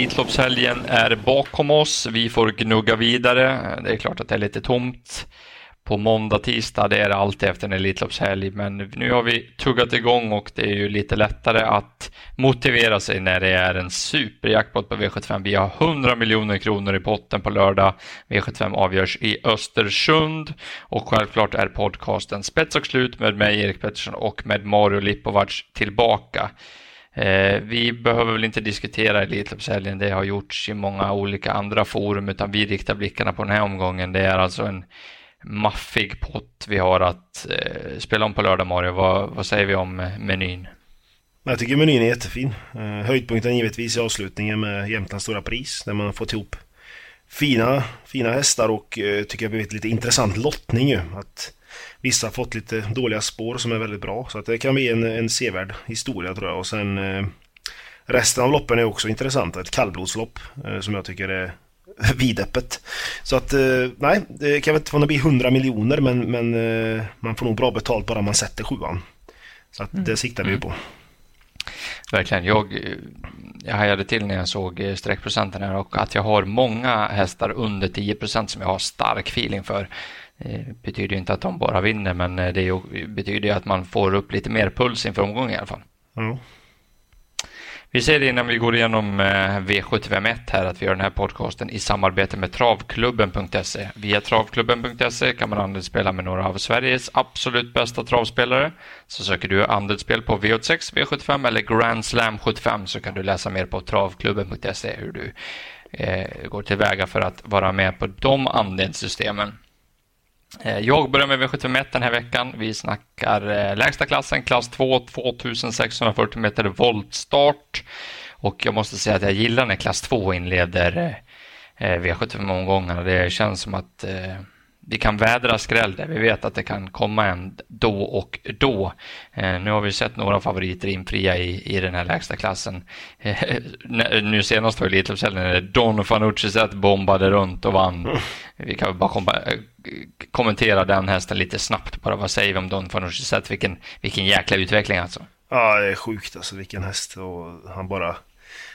Elitloppshelgen är bakom oss. Vi får gnugga vidare. Det är klart att det är lite tomt på måndag, tisdag. Det är det alltid efter en Elitloppshelg. Men nu har vi tuggat igång och det är ju lite lättare att motivera sig när det är en superjackpot på V75. Vi har 100 miljoner kronor i potten på lördag. V75 avgörs i Östersund och självklart är podcasten Spets och slut med mig Erik Pettersson och med Mario Lipovac tillbaka. Eh, vi behöver väl inte diskutera Elitloppshelgen, det har gjorts i många olika andra forum, utan vi riktar blickarna på den här omgången. Det är alltså en maffig pott vi har att eh, spela om på lördag, Mario. Vad, vad säger vi om eh, menyn? Jag tycker menyn är jättefin. Eh, höjdpunkten givetvis i avslutningen med Jämtlands stora pris, där man har fått ihop fina, fina hästar och eh, tycker jag blivit lite intressant lottning ju. Att Vissa har fått lite dåliga spår som är väldigt bra. Så att det kan bli en, en sevärd historia tror jag. Och sen eh, resten av loppen är också intressanta. Ett kallblodslopp eh, som jag tycker är vidöppet. Så att eh, nej, det kan väl inte få bli 100 miljoner men, men eh, man får nog bra betalt bara man sätter sjuan. Så att det siktar vi ju på. Verkligen. Jag, jag hajade till när jag såg streckprocenten här och att jag har många hästar under 10 procent som jag har stark feeling för. Det betyder inte att de bara vinner, men det betyder att man får upp lite mer puls inför omgången i alla fall. Mm. Vi säger det innan vi går igenom eh, V751 här att vi gör den här podcasten i samarbete med travklubben.se. Via travklubben.se kan man andelsspela med några av Sveriges absolut bästa travspelare. Så söker du andelsspel på V86, V75 eller Grand Slam 75 så kan du läsa mer på travklubben.se hur du eh, går tillväga för att vara med på de andelssystemen. Eh, jag börjar med V751 den här veckan. Vi snackar eh, lägsta klassen, klass 2, 2640 meter voltstart. Och jag måste säga att jag gillar när klass 2 inleder eh, V75-omgångarna. Det känns som att vi kan vädra skräll där. Vi vet att det kan komma en då och då. Eh, nu har vi sett några favoriter infria i, i den här lägsta klassen. Eh, nu senast var det Elitloppshelgen när Don Fanucci bombade runt och vann. Vi kan bara komma, eh, kommentera den hästen lite snabbt bara. Vad säger vi om Don Fanucci? Vilken, vilken jäkla utveckling alltså. Ja, det är sjukt alltså vilken häst och han bara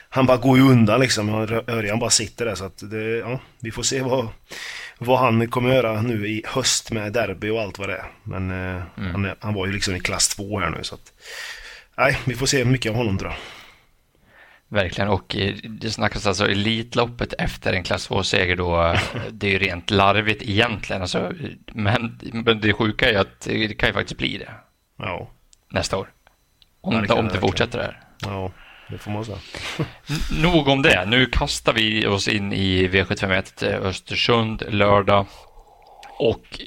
han bara går ju undan liksom. Örjan bara sitter där så att det, ja, vi får se vad vad han kommer göra nu i höst med derby och allt vad det är. Men eh, mm. han, han, var ju liksom i klass 2 här nu så att... Nej, vi får se mycket av honom tror jag. Verkligen, och det snackas alltså Elitloppet efter en klass 2-seger då. Det är ju rent larvigt egentligen. Alltså, men, men det sjuka är att det kan ju faktiskt bli det. Ja. Nästa år. Om, ja, det, om det fortsätter här. Ja det får man säga. Nog om det. Nu kastar vi oss in i V751 Östersund lördag. Och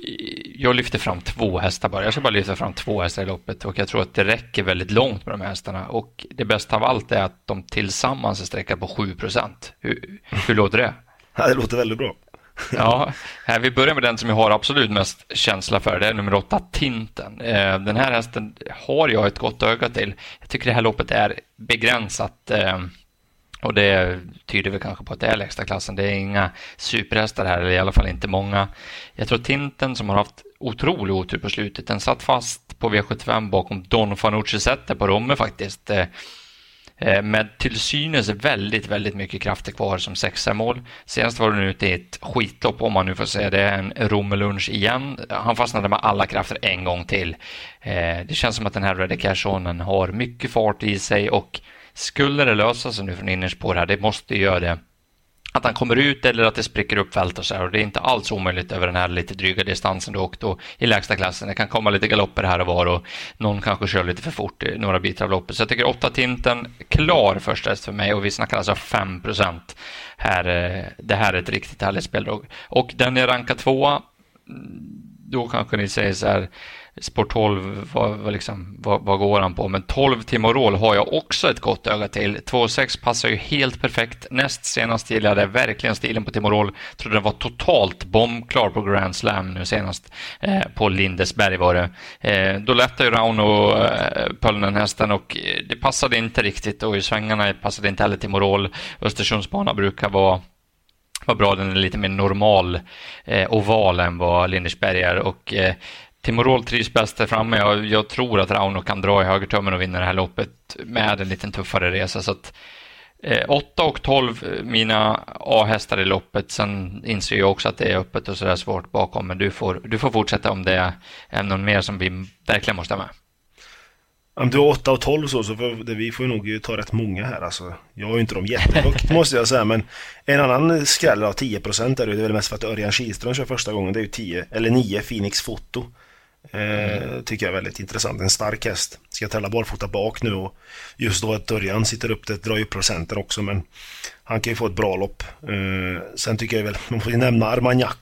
jag lyfter fram två hästar bara. Jag ska bara lyfta fram två hästar i loppet och jag tror att det räcker väldigt långt med de här hästarna. Och det bästa av allt är att de tillsammans är sträckade på 7 procent. Hur, hur låter det? Det låter väldigt bra. ja, vi börjar med den som jag har absolut mest känsla för. Det är nummer åtta, Tinten. Eh, den här hästen har jag ett gott öga till. Jag tycker det här loppet är begränsat. Eh, och det tyder väl kanske på att det är lägsta klassen. Det är inga superhästar här, eller i alla fall inte många. Jag tror Tinten som har haft otrolig otur på slutet, den satt fast på V75 bakom Don Fanucci Zetter på Romme faktiskt. Eh, Eh, med till synes väldigt, väldigt mycket krafter kvar som sexamål. Senast var han ute i ett skitlopp, om man nu får säga det, en Romelunch igen. Han fastnade med alla krafter en gång till. Eh, det känns som att den här Reddy har mycket fart i sig och skulle det lösa sig nu från innerspår här, det måste göra det, att han kommer ut eller att det spricker upp fält och så här. Och det är inte alls omöjligt över den här lite dryga distansen du åkt och i lägsta klassen. Det kan komma lite galopper här och var och någon kanske kör lite för fort i några bitar av loppet. Så jag tycker 8 Tinten klar första häst för mig och vi snackar alltså 5 procent. Eh, det här är ett riktigt härligt speldrag. Och den är rankad tvåa. Då kanske ni säger så här Sport 12, vad, vad, liksom, vad, vad, går han på? Men 12 Timorol har jag också ett gott öga till. 2,6 passar ju helt perfekt. Näst senast gillade jag verkligen stilen på Timorol. Trodde den var totalt bombklar på Grand Slam nu senast. Eh, på Lindesberg var det. Eh, då lättade ju Rauno eh, Pölnen hästen och eh, det passade inte riktigt och i svängarna passade inte heller Timorol. Östersundsbana brukar vara var bra, den är lite mer normal eh, oval än vad Lindesberg är och eh, Timorol trivs bäst där framme. Jag, jag tror att Rauno kan dra i högertummen och vinna det här loppet med en lite tuffare resa. Så att 8 och 12 mina A-hästar i loppet. Sen inser jag också att det är öppet och sådär svårt bakom. Men du får, du får fortsätta om det är någon mer som vi verkligen måste ha med. Om du har 8 och 12 så, så får, vi får nog ta rätt många här alltså. Jag har ju inte dem jättehögt måste jag säga men en annan skräll av 10% är det, det är väl mest för att Örjan Kihlström kör första gången. Det är ju 10, eller 9 Phoenix Foto. Eh, tycker jag är väldigt intressant. En stark häst. Ska tälla barfota bak nu och just då att Örjan sitter upp det drar ju procenten också men han kan ju få ett bra lopp. Eh, sen tycker jag väl, man får ju nämna Armagnac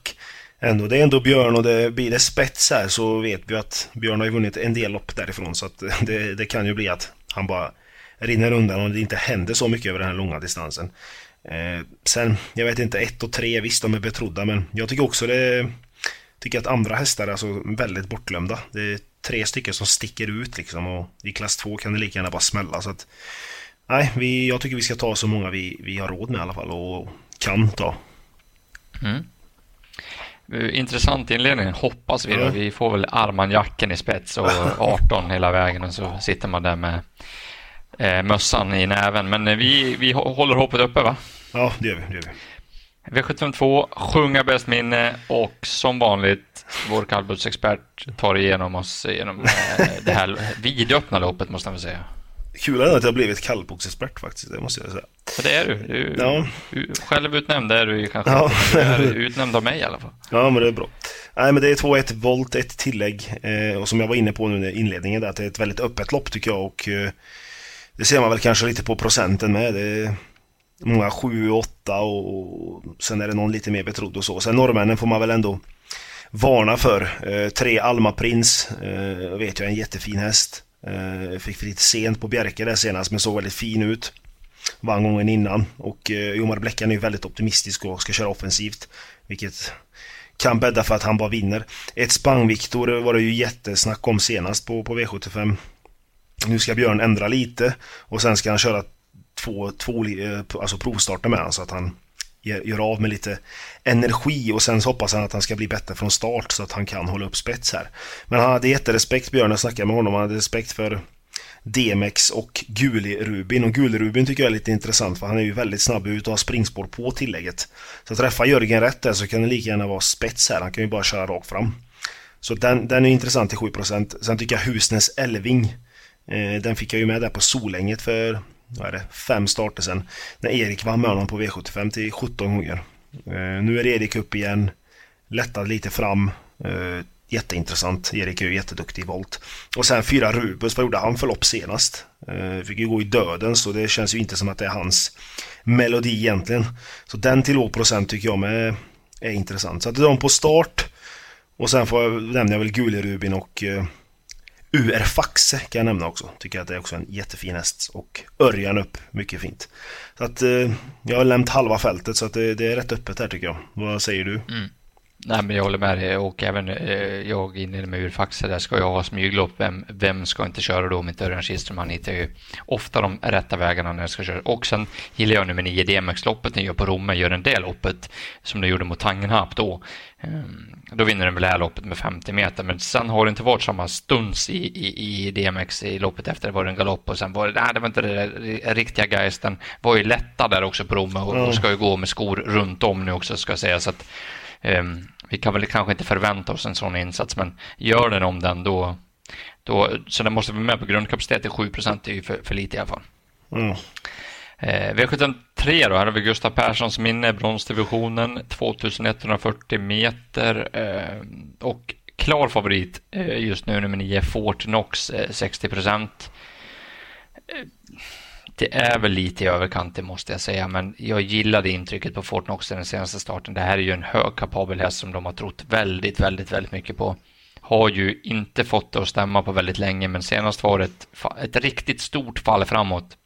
ändå. Det är ändå Björn och det blir det spets här så vet vi att Björn har ju vunnit en del lopp därifrån så att det, det kan ju bli att han bara rinner undan och det inte händer så mycket över den här långa distansen. Eh, sen, jag vet inte, 1 och 3, visst de är betrodda men jag tycker också det tycker att andra hästar är alltså väldigt bortglömda. Det är tre stycken som sticker ut liksom och i klass 2 kan det lika gärna bara smälla så att Nej, vi, jag tycker vi ska ta så många vi, vi har råd med i alla fall och kan ta. Mm. Intressant inledning, hoppas vi. Då. Vi får väl Armanjacken i spets och 18 hela vägen och så sitter man där med eh, mössan i näven. Men eh, vi, vi håller hoppet uppe va? Ja, det gör vi. Det gör vi. V752, sjunga bäst minne och som vanligt vår kallblodsexpert tar igenom oss genom eh, det här vidöppna loppet måste man säga. Kul att jag blivit kallboxexpert faktiskt, det måste jag säga. Ja, det är du. du ja. Självutnämnd är du kanske. Ja. Du är utnämnd av mig i alla fall. Ja, men det är bra. Nej, men det är 2-1 volt, ett tillägg. Eh, och som jag var inne på nu i inledningen, där, att det är ett väldigt öppet lopp tycker jag. Och eh, det ser man väl kanske lite på procenten med. Det många 7, 8 och sen är det någon lite mer betrodd och så. Sen norrmännen får man väl ändå varna för. Eh, tre Alma Prins, eh, vet jag, en jättefin häst. Eh, fick lite sent på Bjerke där senast men såg väldigt fin ut. Vann gången innan och eh, Jomar Bläckan är ju väldigt optimistisk och ska köra offensivt. Vilket kan bädda för att han bara vinner. Ett Spang-Viktor var det ju jättesnack om senast på, på V75. Nu ska Björn ändra lite och sen ska han köra två, två alltså provstarter med honom så att han gör av med lite energi och sen så hoppas han att han ska bli bättre från start så att han kan hålla upp spets här. Men han hade jätterespekt, Björn, jag snackade med honom, han hade respekt för DMX och Guli-Rubin. Och Guli-Rubin tycker jag är lite intressant för han är ju väldigt snabb ut och har springspår på tillägget. Så träffar Jörgen rätt där så kan det lika gärna vara spets här, han kan ju bara köra rakt fram. Så den, den är intressant till 7%. Sen tycker jag Husnäs Elving, eh, den fick jag ju med där på Solänget för vad är det, fem starter sen. När Erik vann med honom på V75 till 17 gånger. Eh, nu är Erik upp igen. Lättad lite fram. Eh, jätteintressant. Erik är ju jätteduktig i volt. Och sen fyra Rubens. Vad gjorde han för lopp senast? Eh, fick ju gå i döden så det känns ju inte som att det är hans melodi egentligen. Så den till låg procent tycker jag med är intressant. Så att de på start. Och sen får jag, nämner jag väl Gulerubin och eh, UR Faxe kan jag nämna också. Tycker att det är också en jättefin häst. Och Örjan upp, mycket fint. Så att eh, jag har lämnat halva fältet så att det, det, är rätt öppet här tycker jag. Vad säger du? Mm. Nej, men jag håller med dig och även eh, jag inne med urfaxar där ska jag ha smyglopp. Vem, vem ska inte köra då om inte Örjan Kihlström? Hittar ju ofta de rätta vägarna när jag ska köra. Och sen gillar jag nummer 9 DMX-loppet när jag på Romme gör en del loppet som du gjorde mot Tangenhap då. Um, då vinner den väl det här loppet med 50 meter, men sen har det inte varit samma stuns i, i, i DMX i loppet efter. Det var en galopp och sen var det, nej, det var inte det riktiga geisten. Var ju lätta där också på Romme och, och ska ju gå med skor runt om nu också ska jag säga. Så att, vi kan väl kanske inte förvänta oss en sån insats, men gör den om den då, då så den måste vara med på grundkapacitet till 7 procent är ju för, för lite i alla fall. Mm. Eh, V73 då, här har vi Gustav Perssons minne, bronsdivisionen, 2140 meter eh, och klar favorit eh, just nu, nummer 9, Fortnox, 60 procent. Det är väl lite i överkant, det måste jag säga, men jag gillade intrycket på Fortnox i den senaste starten. Det här är ju en högkapabel häst som de har trott väldigt, väldigt, väldigt mycket på. Har ju inte fått det att stämma på väldigt länge, men senast var det ett, ett riktigt stort fall framåt.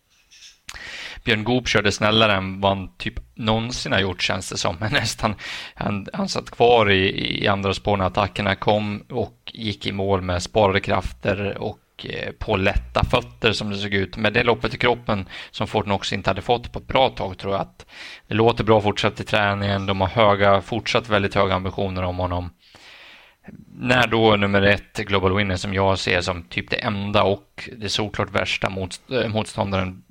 Björn Goop körde snällare än vad han typ någonsin har gjort känns det som. Men nästan, han, han satt kvar i, i andra spår när attackerna kom och gick i mål med sparade krafter och Eh, på lätta fötter som det såg ut. Med det loppet i kroppen som Fortnox inte hade fått på ett bra tag tror jag att det låter bra fortsatt i träningen. De har höga, fortsatt väldigt höga ambitioner om honom. När då nummer ett, Global Winner, som jag ser som typ det enda och det såklart värsta eh, motståndaren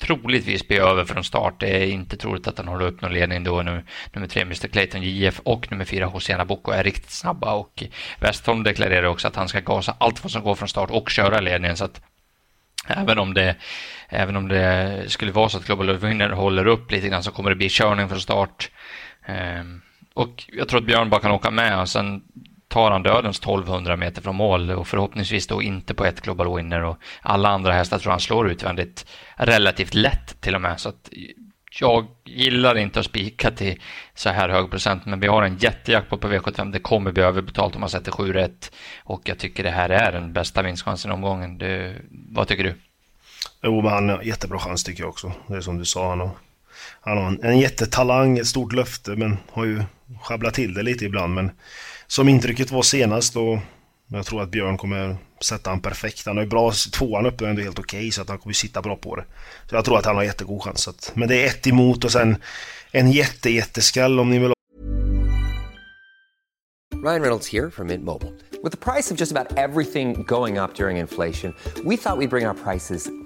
troligtvis bli över från start. Det är inte troligt att han håller upp någon ledning då. Nu, nummer tre, Mr Clayton JF och nummer fyra, Hosena Boko är riktigt snabba och Westholm deklarerar också att han ska gasa allt vad som går från start och köra ledningen. Så att Även om, det, även om det skulle vara så att Global Winner håller upp lite grann så kommer det bli körning från start. Ehm, och jag tror att Björn bara kan åka med och sen tar han dödens 1200 meter från mål och förhoppningsvis då inte på ett Global Winner och alla andra hästar tror han slår utvändigt relativt lätt till och med. Så att jag gillar inte att spika till så här hög procent, men vi har en jättejackpot på V75. Det kommer bli överbetalt om man sätter 7 rätt och jag tycker det här är den bästa vinstchansen i omgången. Det, vad tycker du? Jo, men han har jättebra chans tycker jag också. Det är som du sa, han har, han har en, en jättetalang, ett stort löfte, men har ju sjabblat till det lite ibland. Men som intrycket var senast och jag tror att Björn kommer sätta han perfekt. Han har ju bra, tvåan uppe är ändå helt okej okay, så att han kommer sitta bra på det. Så jag tror att han har jättegod chans. Att, men det är ett emot och sen en jätte, jätteskall om ni vill Ryan Reynolds här från Mint Mobile. Med priset på nästan allt som går upp under inflationen, trodde vi att vi skulle bring våra priser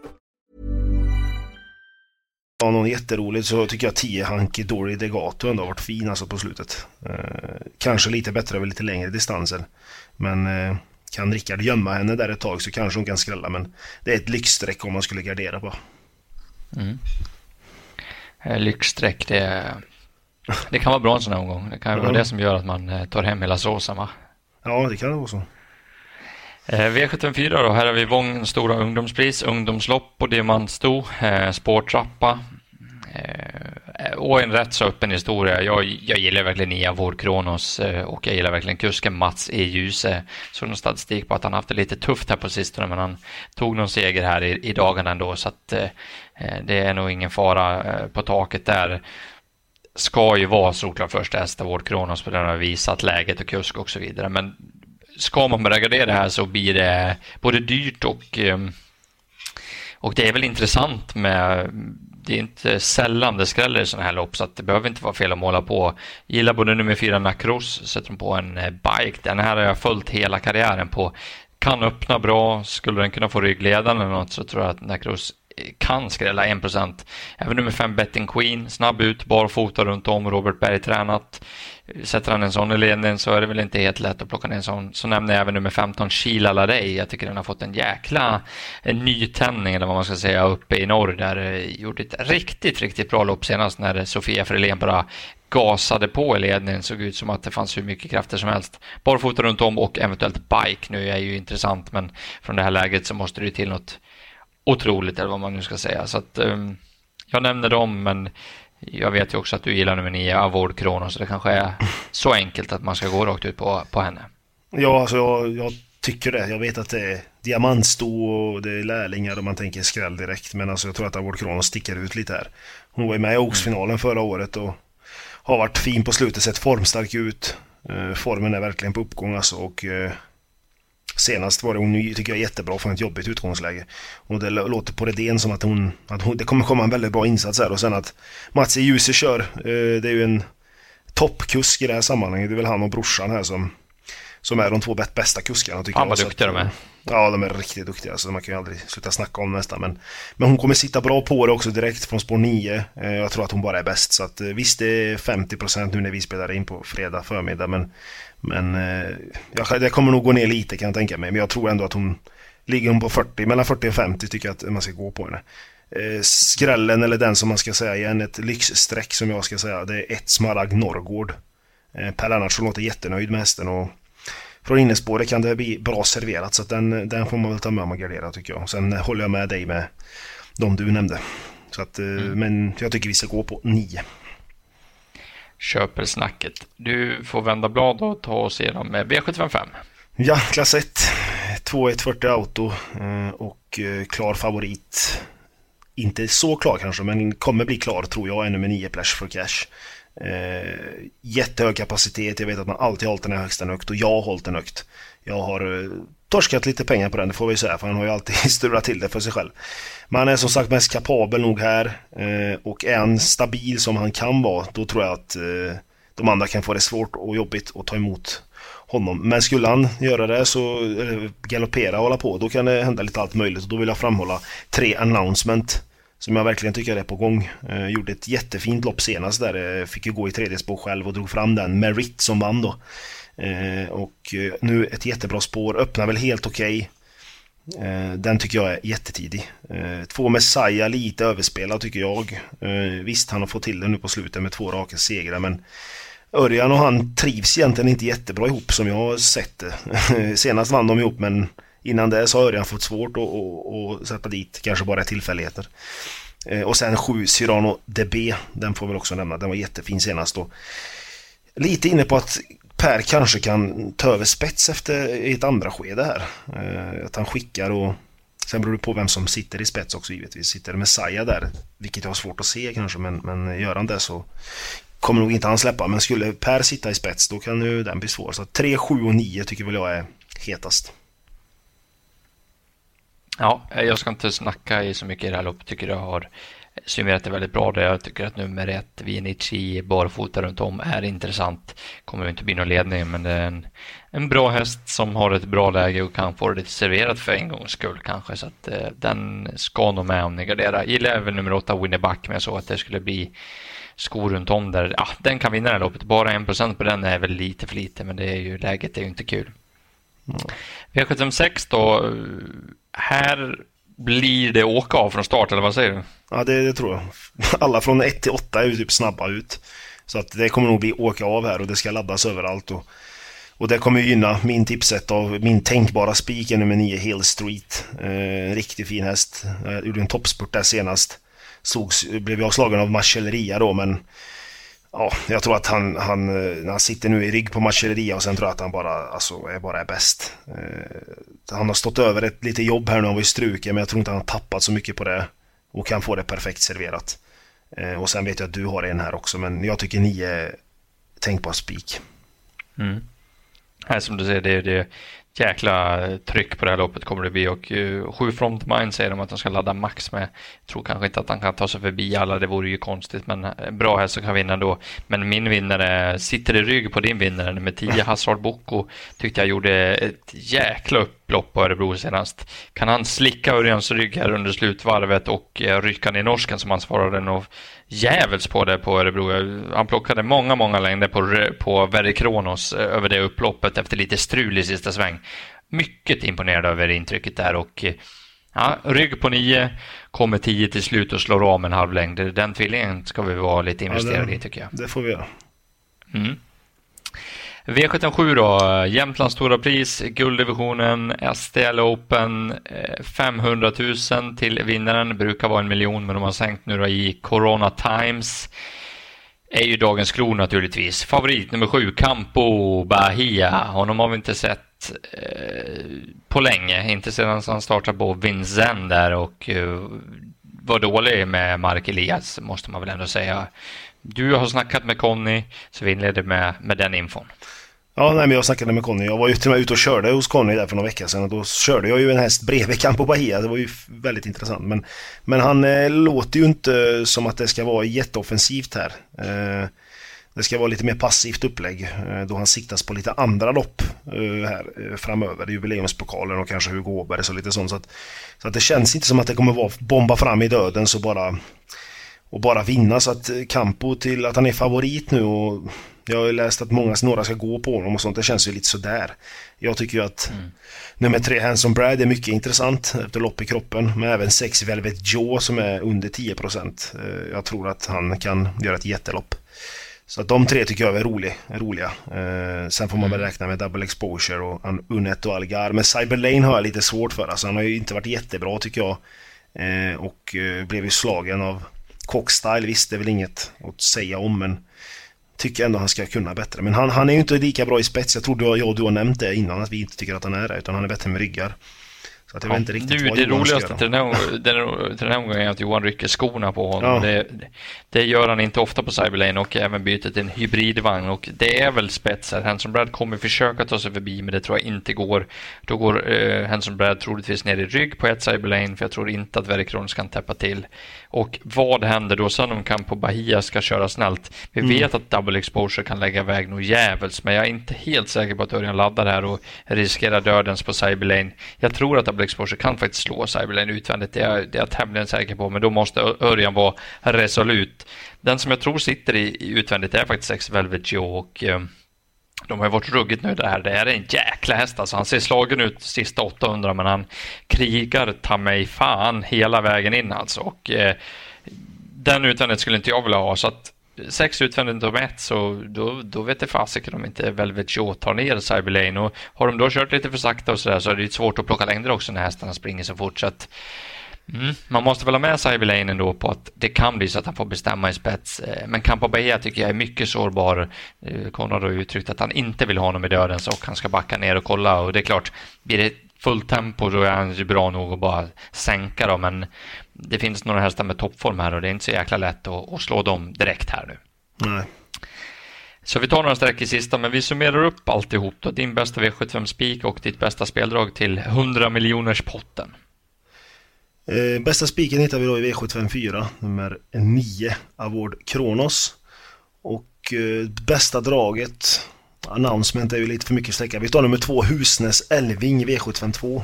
var någon jätteroligt så tycker jag 10 Hanky Dory Degato ändå har varit fin alltså på slutet. Eh, kanske lite bättre över lite längre distanser. Men eh, kan Rickard gömma henne där ett tag så kanske hon kan skrälla men det är ett lyxstreck om man skulle gardera på. Mm. Eh, lyxstreck det, det kan vara bra en sån här omgång. Det kan vara det som gör att man eh, tar hem hela såsen va? Ja det kan det vara så. Eh, V74 då, här har vi Vångens stora ungdomspris, ungdomslopp på diamantsto, eh, spårtrappa eh, och en rätt så öppen historia. Jag, jag gillar verkligen IA Vår Kronos och jag gillar verkligen kusken Mats E. Ljuse. Såg någon statistik på att han haft det lite tufft här på sistone men han tog någon seger här i, i dagarna ändå så att det är nog ingen fara på taket där ska ju vara solklar första häst av Kronos på den har visat läget och kusk och så vidare. Men ska man börja gardera här så blir det både dyrt och ehm, och det är väl intressant med det är inte sällan det skräller i sådana här lopp så att det behöver inte vara fel att måla på. Gillar både nummer fyra Nacros, sätter de på en eh, bike. Den här har jag följt hela karriären på. Kan öppna bra, skulle den kunna få ryggledaren eller något så tror jag att Nacros kan skrälla 1%. Även nummer 5 Betting Queen, snabb ut, barfota runt om, Robert Berg tränat. Sätter han en sån i ledningen så är det väl inte helt lätt att plocka ner en sån. Så nämner jag även nummer 15 Sheila Larey. Jag tycker den har fått en jäkla en nytändning eller vad man ska säga uppe i norr där eh, gjorde ett riktigt, riktigt bra lopp senast när Sofia Frelén bara gasade på i ledningen. Såg ut som att det fanns hur mycket krafter som helst. Barfota runt om och eventuellt bike nu är ju intressant men från det här läget så måste det till något otroligt eller vad man nu ska säga. Så att, um, jag nämner dem men jag vet ju också att du gillar nummer 9, Avord Kronos, så det kanske är så enkelt att man ska gå rakt ut på, på henne. Ja, alltså jag, jag tycker det. Jag vet att det är diamantsto och det är lärlingar och man tänker skräll direkt. Men alltså jag tror att Avord Kronos sticker ut lite här. Hon var ju med i Oaks-finalen mm. förra året och har varit fin på slutet, sett formstark ut. Eh, formen är verkligen på uppgång alltså och eh, Senast var det hon tycker jag jättebra från ett jobbigt utgångsläge. Och det låter på Redén som att hon, att hon... Det kommer komma en väldigt bra insats här och sen att Mats e i kör. Eh, det är ju en toppkusk i det här sammanhanget. Det är väl han och brorsan här som, som är de två bästa kuskarna tycker Fan vad duktiga de är. Ja, de är riktigt duktiga. Så man kan ju aldrig sluta snacka om nästan. Men, men hon kommer sitta bra på det också direkt från spår 9. Eh, jag tror att hon bara är bäst. Så att, eh, visst, det är 50% nu när vi spelar in på fredag förmiddag. Men men eh, det kommer nog gå ner lite kan jag tänka mig. Men jag tror ändå att hon ligger hon på 40, mellan 40 och 50 tycker jag att man ska gå på henne. Skrällen eller den som man ska säga igen, ett lyxstreck som jag ska säga, det är ett Smaragd Norrgård. Per Lennartsson låter jättenöjd med hästen och från innespåret kan det bli bra serverat så den, den får man väl ta med och gardera tycker jag. Sen håller jag med dig med de du nämnde. Så att, eh, mm. Men jag tycker vi ska gå på 9 köper snacket. Du får vända blad och ta oss igenom V755. Ja, klass 1. 2.140 auto eh, och eh, klar favorit. Inte så klar kanske, men kommer bli klar tror jag, ännu med 9 Plash för Cash. Eh, jättehög kapacitet, jag vet att man alltid har hållit den här högsta högt och jag har hållit den högt. Jag har eh, torskat lite pengar på den, det får vi säga, för han har ju alltid strulat till det för sig själv. Men han är som sagt mest kapabel nog här eh, och är han stabil som han kan vara, då tror jag att eh, de andra kan få det svårt och jobbigt att ta emot honom. Men skulle han göra det så, eller galoppera och hålla på, då kan det hända lite allt möjligt. Och då vill jag framhålla tre announcement som jag verkligen tycker är på gång. Eh, gjorde ett jättefint lopp senast där, eh, fick ju gå i tredje spår själv och drog fram den, Merit som vann då. Eh, och eh, nu ett jättebra spår, öppnar väl helt okej. Okay. Den tycker jag är jättetidig. Eh, två Messiah lite överspelad tycker jag. Visst, han har fått till det nu på slutet med två raka segrar men Örjan och han trivs egentligen inte jättebra ihop som jag har sett det. Senast vann de ihop men innan det så har Örjan fått svårt att, att, att sätta dit kanske bara tillfälligheter. Eh, och sen 7 Cyrano DB, den får vi också nämna, den var jättefin senast då. Lite inne på att Per kanske kan ta över spets efter ett andra skede här. Eh, att han skickar och Sen beror det på vem som sitter i spets också givetvis. Sitter Messiah där, vilket jag har svårt att se kanske, men, men gör han det så kommer nog inte han släppa. Men skulle Per sitta i spets då kan ju den bli svår. Så 3, 7 och 9 tycker väl jag är hetast. Ja, eh, jag ska inte snacka i så mycket i det här loppet. Tycker jag har summerat det väldigt bra. Där jag tycker att nummer ett, Vinici, barfota runt om är intressant. Kommer inte bli någon ledning, men det är en, en bra häst som har ett bra läge och kan få det lite serverat för en gångs skull kanske. Så att eh, den ska nog med om ni garderar. Gillar även nummer åtta, Winneback, men jag såg att det skulle bli skor runt om där. Ja, den kan vinna det här loppet. Bara en procent på den är väl lite för lite, men det är ju, läget är ju inte kul. Mm. V756 då. Här blir det åka av från start, eller vad säger du? Ja, det, det tror jag. Alla från 1 till 8 är ju typ snabba ut. Så att det kommer nog bli åka av här och det ska laddas överallt. Och, och det kommer gynna min tipset av min tänkbara spik nummer 9 Hill Street. Eh, en riktigt fin häst. Jag gjorde en toppspurt där senast sågs, blev jag slagen av Marcelleria då men Ja, jag tror att han, han, eh, han sitter nu i rygg på Marcelleria och sen tror jag att han bara, alltså, är bara är bäst. Eh, han har stått över ett lite jobb här nu, han var ju struken, men jag tror inte han har tappat så mycket på det. Och kan få det perfekt serverat. Eh, och sen vet jag att du har en här också, men jag tycker ni är tänkbar spik. Mm. Här som du säger, det, det, jäkla tryck på det här loppet kommer det bli och uh, sju Frontmind säger de att de ska ladda max med. Jag tror kanske inte att han kan ta sig förbi alla, det vore ju konstigt, men uh, bra häst som kan vinna då. Men min vinnare sitter i rygg på din vinnare, nummer 10, Hazard Boko, tyckte jag gjorde ett jäkla upplopp på Örebro senast. Kan han slicka Örjans rygg här under slutvarvet och uh, rycka ner norsken som han svarade nog jävels på det på Örebro. Han plockade många, många längder på, på Verre Kronos över det upploppet efter lite strul i sista sväng. Mycket imponerad över intrycket där och ja, rygg på nio, kommer tio till slut och slår av en halv längd. Den tvillingen ska vi vara lite investerade ja, i tycker jag. Det får vi göra. Mm. V77 då, Jämtlands stora pris, gulddivisionen, STL Open, eh, 500 000 till vinnaren, brukar vara en miljon men de har sänkt nu då i Corona Times. Är ju dagens klo naturligtvis. Favorit nummer sju, Campo Bahia. Honom har vi inte sett eh, på länge, inte sedan han startade på Vincennes där och eh, var dålig med Mark Elias måste man väl ändå säga. Du har snackat med Conny, så vi inleder med, med den infon. Ja, nej, men jag snackade med Conny. Jag var ju till och med ute och körde hos Conny där för några veckor sedan och då körde jag ju en häst bredvid Campo Bahia. Det var ju väldigt intressant. Men, men han eh, låter ju inte som att det ska vara jätteoffensivt här. Eh, det ska vara lite mer passivt upplägg eh, då han siktas på lite andra lopp eh, här eh, framöver. Jubileumspokalen och kanske Hugo Åbergs och lite sånt. Så att, så att det känns inte som att det kommer vara bomba fram i döden så bara och bara vinna så att Campo till att han är favorit nu och jag har läst att många några ska gå på honom och sånt. Det känns ju lite sådär. Jag tycker ju att mm. nummer tre, Hanson Brad, är mycket intressant efter lopp i kroppen. Men även sex Velvet Joe som är under 10%. Eh, jag tror att han kan göra ett jättelopp. Så att de tre tycker jag är roliga. roliga. Eh, sen får man väl mm. räkna med Double Exposure och Unet och Algar. Men Cyberlane har jag lite svårt för. Alltså han har ju inte varit jättebra tycker jag. Eh, och eh, blev ju slagen av Cockstyle. Visst, det är väl inget att säga om men tycker ändå han ska kunna bättre. Men han, han är ju inte lika bra i spets. Jag tror du, jag och du har nämnt det innan att vi inte tycker att han är det. Utan han är bättre med ryggar. Så att jag ja, vet inte riktigt nu, vad Det Johan roligaste till den, här, den, till den här omgången är att Johan rycker skorna på honom. Ja. Det, det, gör han inte ofta på Cyberlane och även byter till en hybridvagn. Och det är väl spetsar. Hanson Brad kommer försöka ta sig förbi, men det tror jag inte går. Då går eh, Hanson Brad troligtvis ner i rygg på ett Cyberlane, för jag tror inte att Verikronos kan täppa till. Och vad händer då sen om Campo Bahia ska köra snällt? Vi mm. vet att Double Exposure kan lägga iväg nog jävels, men jag är inte helt säker på att Örjan laddar här och riskerar dödens på Cyberlane. Jag tror att Double Exposure kan faktiskt slå Cyberlane utvändigt, det är, det är jag tämligen säker på, men då måste Örjan vara resolut. Den som jag tror sitter i, i utvändigt är faktiskt Sex Velvet Joe och eh, de har ju varit ruggigt nöjda här. Det är en jäkla häst alltså. Han ser slagen ut sista 800 men han krigar ta mig fan hela vägen in alltså. Och, eh, den utvändigt skulle inte jag vilja ha så att sex utvändigt om ett så då, då vet det fasiken om inte Velvet Joe tar ner Cyberlane och har de då kört lite för sakta och sådär så är det svårt att plocka längder också när hästarna springer så fort så att Mm. Man måste väl ha med Cyberlane ändå på att det kan bli så att han får bestämma i spets. Eh, men Campo Bahia tycker jag är mycket sårbar. Eh, Konrad har uttryckt att han inte vill ha honom i dödens och han ska backa ner och kolla. Och det är klart, blir det fullt tempo då är han ju bra nog att bara sänka dem. Men det finns några hästar med toppform här och det är inte så jäkla lätt att, att slå dem direkt här nu. Nej. Så vi tar några streck i sista, men vi summerar upp alltihop då. Din bästa V75 spik och ditt bästa speldrag till 100 miljoners potten. Eh, bästa spiken hittar vi då i V754, nummer 9, Award Kronos. Och eh, bästa draget, announcement är ju lite för mycket sträcka. Vi tar nummer 2, Husnäs Elving V752.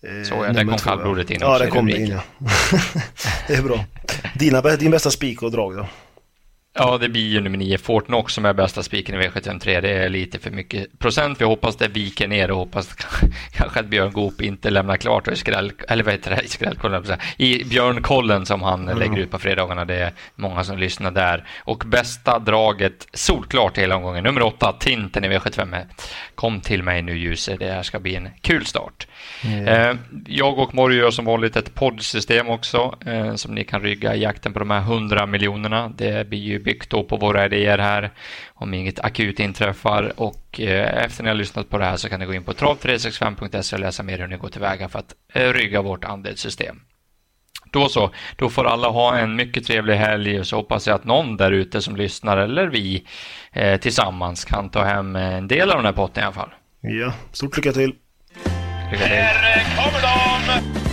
Så ja, där kom kallblodet in Ja, det kom det in ja. det är bra. Dina, din bästa spik och drag då? Ja, det blir ju nummer nio, Fortnox som är bästa spiken i V753. Det är lite för mycket procent. Vi hoppas det viker ner och hoppas kanske att Björn Goop inte lämnar klart i skräll, eller vad heter det, i skrällkollen, i Björnkollen som han mm. lägger ut på fredagarna. Det är många som lyssnar där. Och bästa draget, solklart hela omgången, nummer åtta, Tinten i V75. Kom till mig nu Ljuse, det här ska bli en kul start. Mm. Jag och Morjo gör som vanligt ett poddsystem också eh, som ni kan rygga i jakten på de här 100 miljonerna. Det blir ju byggt då på våra idéer här om inget akut inträffar och eh, efter ni har lyssnat på det här så kan ni gå in på trav365.se och läsa mer hur ni går tillväga för att rygga vårt andelssystem. Då så, då får alla ha en mycket trevlig helg och så hoppas jag att någon där ute som lyssnar eller vi eh, tillsammans kan ta hem en del av den här potten i alla fall. Ja, stort lycka till! Lycka till! Här kommer de!